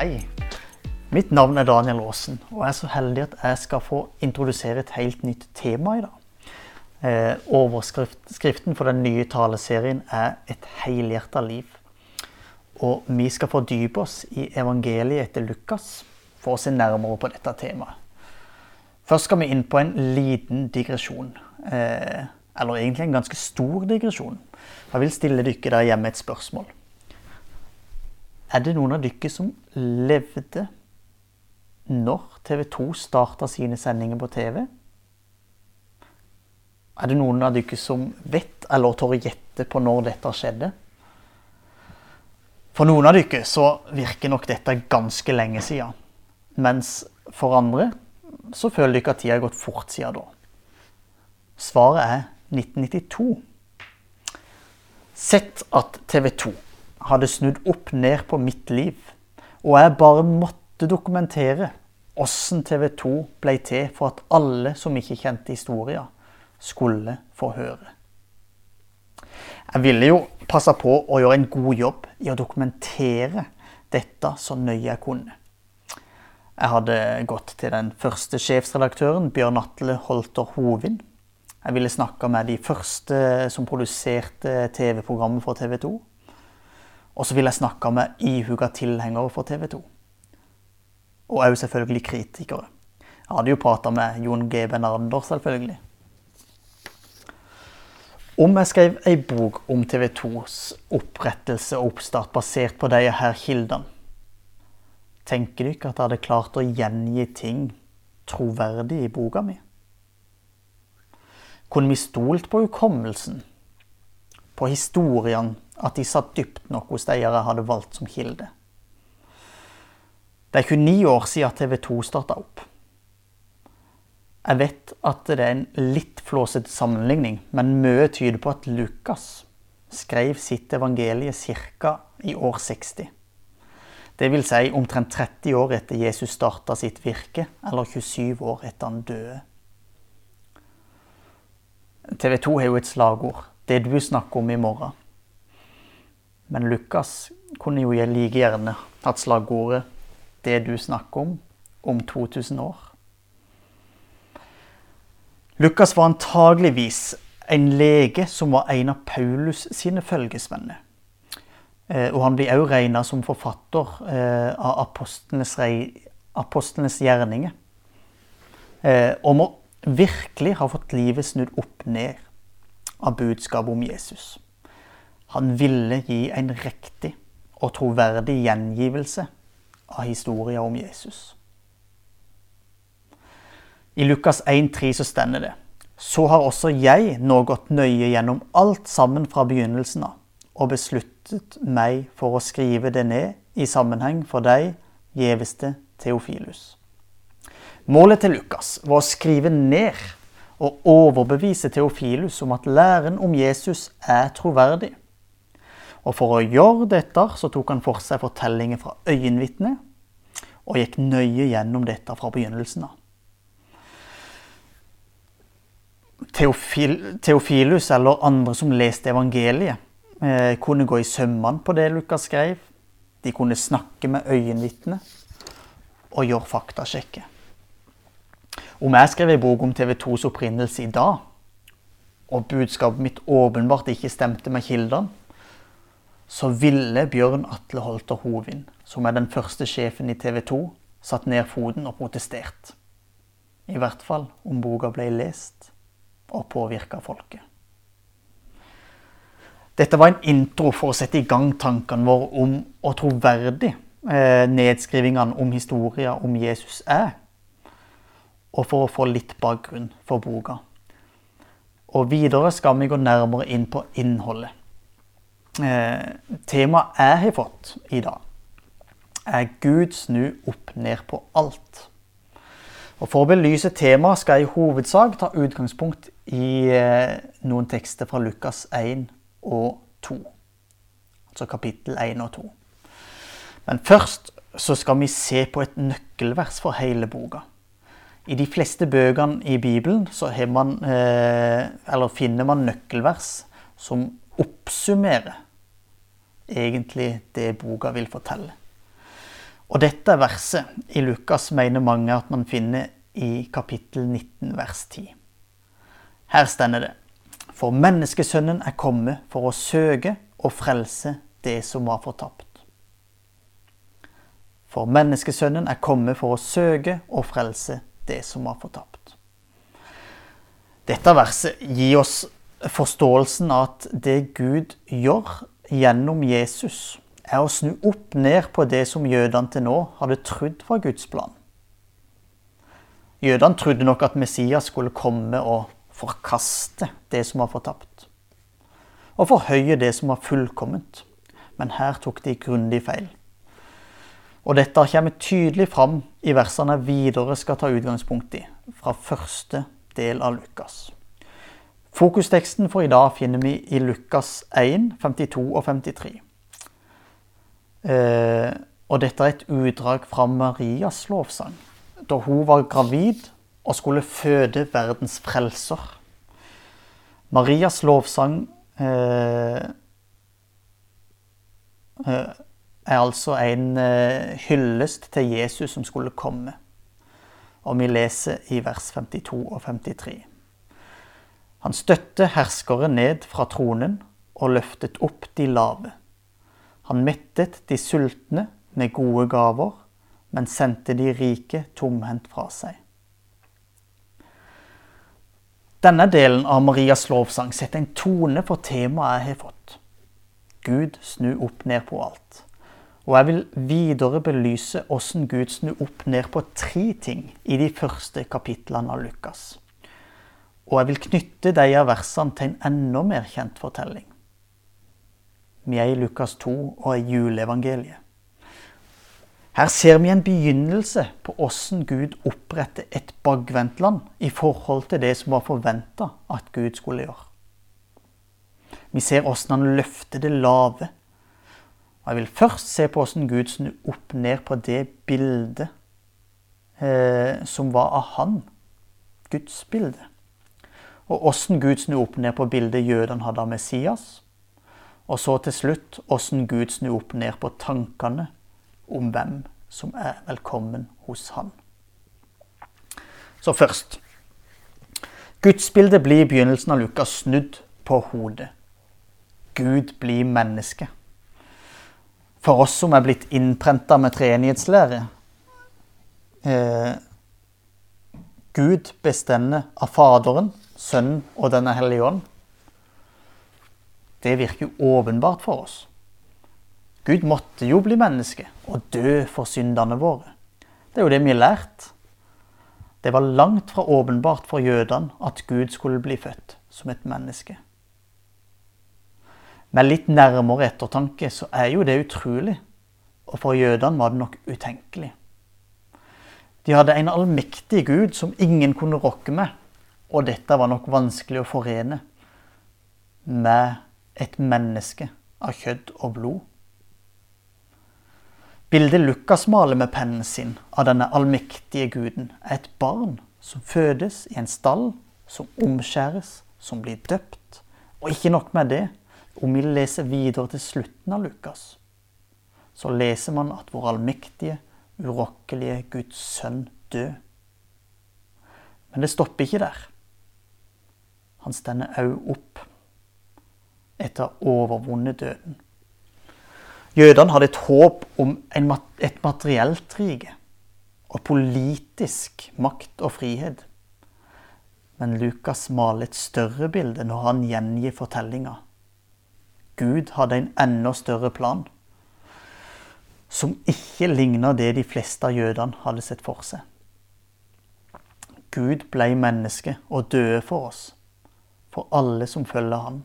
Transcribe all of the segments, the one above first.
Hei. Mitt navn er Daniel Aasen, og jeg er så heldig at jeg skal få introdusere et helt nytt tema i dag. Eh, overskriften for den nye taleserien er 'Et helhjerta liv'. Og vi skal fordype oss i evangeliet etter Lukas for å se nærmere på dette temaet. Først skal vi inn på en liten digresjon. Eh, eller egentlig en ganske stor digresjon. Jeg vil stille dere der hjemme et spørsmål. Er det noen av dere som levde når TV 2 starta sine sendinger på TV? Er det noen av dere som vet eller tør å gjette på når dette skjedde? For noen av dere så virker nok dette ganske lenge siden. Mens for andre så føler dere at tida har gått fort siden da. Svaret er 1992. Sett at TV 2 hadde snudd opp ned på mitt liv, og jeg bare måtte dokumentere åssen TV 2 ble til for at alle som ikke kjente historia, skulle få høre. Jeg ville jo passe på å gjøre en god jobb i å dokumentere dette så nøye jeg kunne. Jeg hadde gått til den første sjefsredaktøren, Bjørn Atle Holter Hovin. Jeg ville snakka med de første som produserte TV-programmet for TV 2. Og så vil jeg snakke med ihuga tilhengere for TV 2. Og òg selvfølgelig kritikere. Jeg hadde jo prata med Jon G. Benander, selvfølgelig. Om jeg skrev ei bok om TV 2s opprettelse og oppstart basert på de her kildene, tenker du ikke at jeg hadde klart å gjengi ting troverdig i boka mi? Kunne vi stolt på hukommelsen, på historien at de satt dypt nok hos de jeg hadde valgt som kilde? Det er 29 år siden TV 2 starta opp. Jeg vet at det er en litt flåsete sammenligning, men mye tyder på at Lukas skrev sitt evangelie ca. i år 60. Det vil si omtrent 30 år etter Jesus starta sitt virke, eller 27 år etter han døde. TV 2 har jo et slagord 'Det du snakker om i morgen'. Men Lukas kunne jo like gjerne hatt slagordet 'Det du snakker om om 2000 år'. Lukas var antageligvis en lege som var en av Paulus sine følgesvenner. Eh, og han blir også regna som forfatter eh, av apostlenes, apostlenes gjerninger. Eh, og må virkelig ha fått livet snudd opp ned av budskapet om Jesus. Han ville gi en riktig og troverdig gjengivelse av historien om Jesus. I Lukas 1,3 så stender det Så har også jeg nå gått nøye gjennom alt sammen fra begynnelsen av, og besluttet meg for å skrive det ned i sammenheng for deg, gjeveste Theofilus. Målet til Lukas var å skrive ned og overbevise Theofilus om at læren om Jesus er troverdig. Og For å gjøre dette så tok han for seg fortellinger fra øyenvitner, og gikk nøye gjennom dette fra begynnelsen av. Teofil, Teofilus eller andre som leste evangeliet, eh, kunne gå i sømmene på det Lukas skrev. De kunne snakke med øyenvitner og gjøre faktasjekker. Om jeg skrev en bok om TV 2s opprinnelse i dag, og budskapet mitt åpenbart ikke stemte med kildene, så ville Bjørn Atle Holter Hovin, som er den første sjefen i TV 2, satt ned foten og protestert. I hvert fall om boka ble lest og påvirka folket. Dette var en intro for å sette i gang tankene våre om å troverdig eh, nedskrivingene om historien om Jesus er, og for å få litt bakgrunn for boka. Og videre skal vi gå nærmere inn på innholdet. Eh, temaet jeg har fått i dag, er Gud snu opp ned på alt. Og For å belyse temaet skal jeg i hovedsak ta utgangspunkt i eh, noen tekster fra Lukas 1 og 2. Altså kapittel 1 og 2. Men først så skal vi se på et nøkkelvers for hele boka. I de fleste bøkene i Bibelen man, eh, finner man nøkkelvers som oppsummerer egentlig det boka vil fortelle. Og dette verset i Lukas mener mange at man finner i kapittel 19 vers 10. Her stender det For menneskesønnen er kommet for å søke og frelse det som var fortapt. For menneskesønnen er kommet for å søke og frelse det som var fortapt. Dette verset gir oss forståelsen av at det Gud gjør gjennom Jesus, er å snu opp ned på det som jødene til nå hadde trodd var Guds plan. Jødene trodde nok at Messias skulle komme og forkaste det som var fortapt, og forhøye det som var fullkomment. Men her tok de grundig feil. Og dette kommer tydelig fram i versene videre skal ta utgangspunkt i, fra første del av Lukas. Fokusteksten for i dag finner vi i Lukas 1, 52 og 53. Eh, og dette er et utdrag fra Marias lovsang, da hun var gravid og skulle føde verdens frelser. Marias lovsang eh, eh, er altså en eh, hyllest til Jesus som skulle komme. Og vi leser i vers 52 og 53. Han støtte herskere ned fra tronen og løftet opp de lave. Han mettet de sultne med gode gaver, men sendte de rike tomhendt fra seg. Denne delen av Marias lovsang setter en tone for temaet jeg har fått. Gud snu opp ned på alt. Og jeg vil videre belyse hvordan Gud snur opp ned på tre ting i de første kapitlene av Lukas. Og jeg vil knytte de av versene til en enda mer kjent fortelling. Vi er i Lukas 2 og i juleevangeliet. Her ser vi en begynnelse på hvordan Gud oppretter et bakvendtland i forhold til det som var forventa at Gud skulle gjøre. Vi ser hvordan han løfter det lave Jeg vil først se på hvordan Gud snur opp ned på det bildet eh, som var av Han, Guds bilde. Og hvordan Gud snur opp ned på bildet jødene hadde av Messias. Og så til slutt hvordan Gud snur opp ned på tankene om hvem som er velkommen hos Han. Så først Gudsbildet blir i begynnelsen av Lukas snudd på hodet. Gud blir menneske for oss som er blitt innprenta med treenighetslære eh, Gud bestemmer av Faderen, Sønnen og Denne hellige ånd. Det virker jo åpenbart for oss. Gud måtte jo bli menneske og dø for syndene våre. Det er jo det vi har lært. Det var langt fra åpenbart for jødene at Gud skulle bli født som et menneske. Med litt nærmere ettertanke så er jo det utrolig. Og for jødene var det nok utenkelig. De hadde en allmektig Gud som ingen kunne rokke med. Og dette var nok vanskelig å forene med et menneske av kjøtt og blod. Bildet Lukas maler med pennen sin av denne allmektige guden, er et barn som fødes i en stall, som omskjæres, som blir døpt. Og ikke nok med det, om vi leser videre til slutten av Lukas, så leser man at vår allmektige, urokkelige Guds sønn død. Men det stopper ikke der. Han stender òg opp etter å ha overvunnet døden. Jødene hadde et håp om et materielt rike og politisk makt og frihet. Men Lukas maler et større bilde når han gjengir fortellinga Gud hadde en enda større plan, som ikke ligna det de fleste av jødene hadde sett for seg. Gud ble menneske og døde for oss, for alle som følger Han.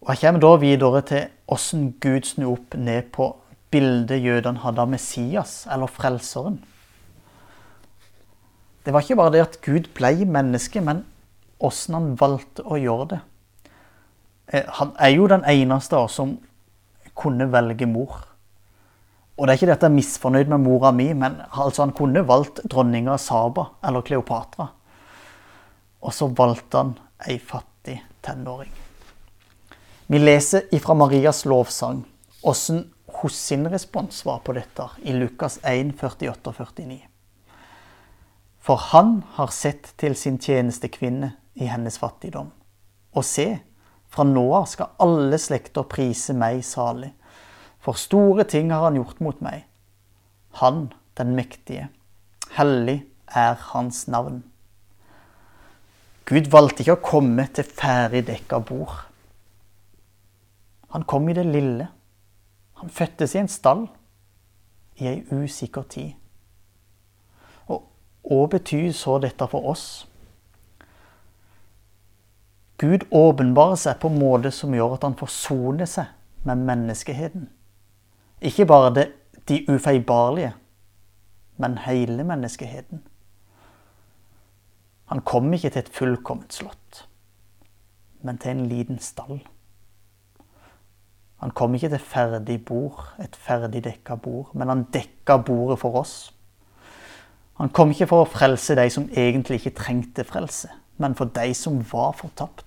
Og Jeg kommer da videre til hvordan Gud snur opp ned på bildet jødene hadde av Messias, eller Frelseren. Det var ikke bare det at Gud ble menneske, men hvordan han valgte å gjøre det. Eh, han er jo den eneste som kunne velge mor. Og det er ikke det at jeg er misfornøyd med mora mi, men altså han kunne valgt dronninga Saba eller Kleopatra. Og så valgte han ei fattig tenåring. Vi leser ifra Marias lovsang åssen hos sin respons var på dette i Lukas 1, 48 og 49. For han har sett til sin tjenestekvinne i hennes fattigdom. Og se, fra nå av skal alle slekter prise meg salig, for store ting har han gjort mot meg. Han, den mektige, hellig er hans navn. Gud valgte ikke å komme til ferdig dekka bord. Han kom i det lille. Han fødtes i en stall i ei usikker tid. Og hva betyr så dette for oss? Gud åpenbarer seg på en måte som gjør at han forsoner seg med menneskeheten. Ikke bare det, de ufeilbarlige, men hele menneskeheten. Han kom ikke til et fullkomment slott, men til en liten stall. Han kom ikke til ferdig bord, et ferdig dekka bord, men han dekka bordet for oss. Han kom ikke for å frelse de som egentlig ikke trengte frelse, men for de som var fortapt.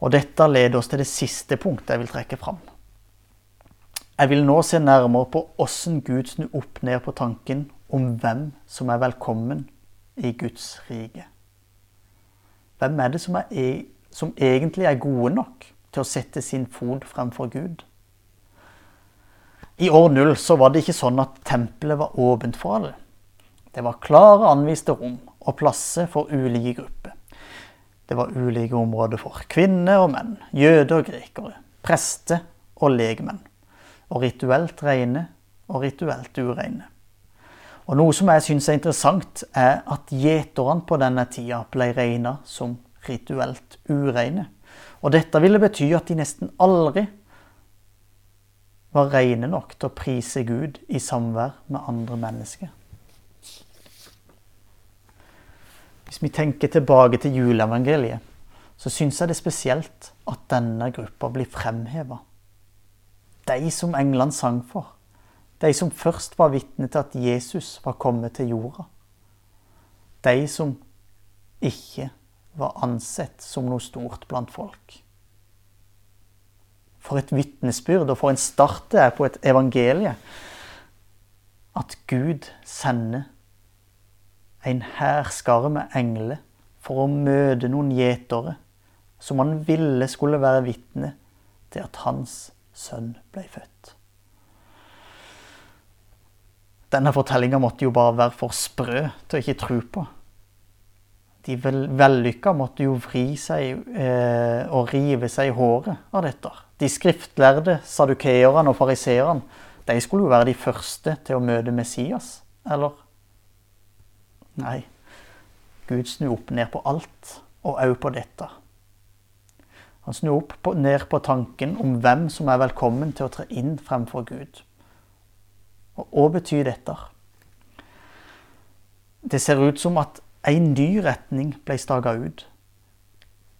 Og dette leder oss til det siste punktet jeg vil trekke fram. Jeg vil nå se nærmere på åssen Gud snur opp ned på tanken om hvem som er velkommen i Guds rike. Hvem er det som, er, e, som egentlig er gode nok til å sette sin fot fremfor Gud? I år null så var det ikke sånn at tempelet var åpent for alle. Det var klare anviste rom og plasser for ulike grupper. Det var ulike områder for kvinner og menn, jøder og grekere, prester og legmenn. Og rituelt rene og rituelt ureine. Og Noe som jeg syns er interessant, er at gjeterne på denne tida ble regna som rituelt ureine. Og dette ville bety at de nesten aldri var rene nok til å prise Gud i samvær med andre mennesker. Hvis vi tenker tilbake til juleevangeliet, så syns jeg det er spesielt at denne gruppa blir fremheva. De som englene sang for. De som først var vitne til at Jesus var kommet til jorda. De som ikke var ansett som noe stort blant folk. For et vitnesbyrd og for en start det er på et evangelie. At Gud sender en hærskare med engler for å møte noen gjetere som han ville skulle være vitne til at hans sønn ble født. Denne fortellinga måtte jo bare være for sprø til å ikke tro på. De vellykka måtte jo vri seg eh, og rive seg i håret av dette. De skriftlærde sadukeerne og fariseerne de skulle jo være de første til å møte Messias. Eller Nei, Gud snur opp ned på alt, og òg på dette. Han snur opp på, ned på tanken om hvem som er velkommen til å tre inn fremfor Gud. Og hva betyr dette? Det ser ut som at en ny retning ble staga ut.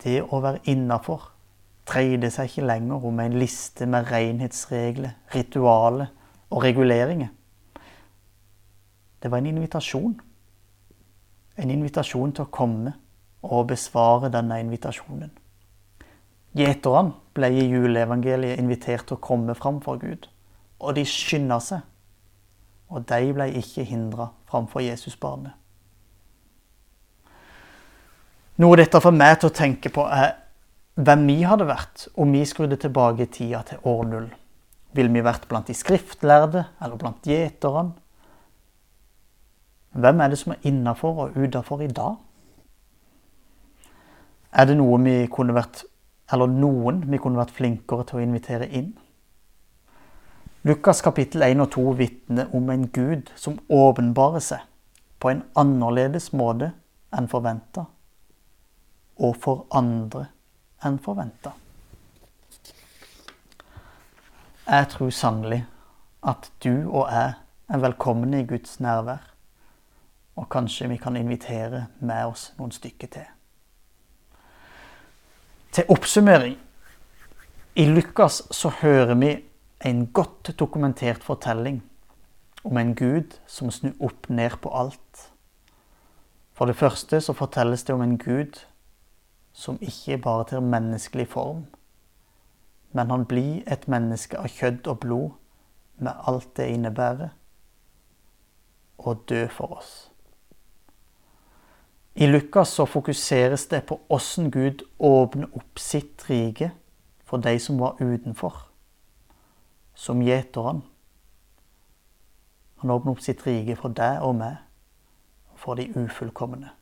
Det å være innafor dreide seg ikke lenger om en liste med renhetsregler, ritualer og reguleringer. Det var en invitasjon en invitasjon til å komme og besvare denne invitasjonen. Gjeterne ble i juleevangeliet invitert til å komme framfor Gud, og de skynda seg. Og de ble ikke hindra framfor Jesusbarnet. Noe dette får meg til å tenke på, er hvem vi hadde vært om vi skrudde tilbake tida til år null. Ville vi vært blant de skriftlærde eller blant gjeterne? Hvem er det som er innafor og utafor i dag? Er det noe vi kunne vært, eller noen vi kunne vært flinkere til å invitere inn? Lukas kapittel 1 og 2 vitner om en Gud som åpenbarer seg på en annerledes måte enn forventa, og for andre enn forventa. Jeg tror sannelig at du og jeg er velkomne i Guds nærvær. Og kanskje vi kan invitere med oss noen stykker til. Til oppsummering. I Lukas så hører vi en godt dokumentert fortelling om en Gud som snur opp ned på alt. For det første så fortelles det om en Gud som ikke bare tar menneskelig form, men han blir et menneske av kjøtt og blod, med alt det innebærer, og dø for oss. I Lukas så fokuseres det på åssen Gud åpner opp sitt rike for de som var utenfor, som gjeter han. Han åpner opp sitt rike for deg og meg, for de ufullkomne.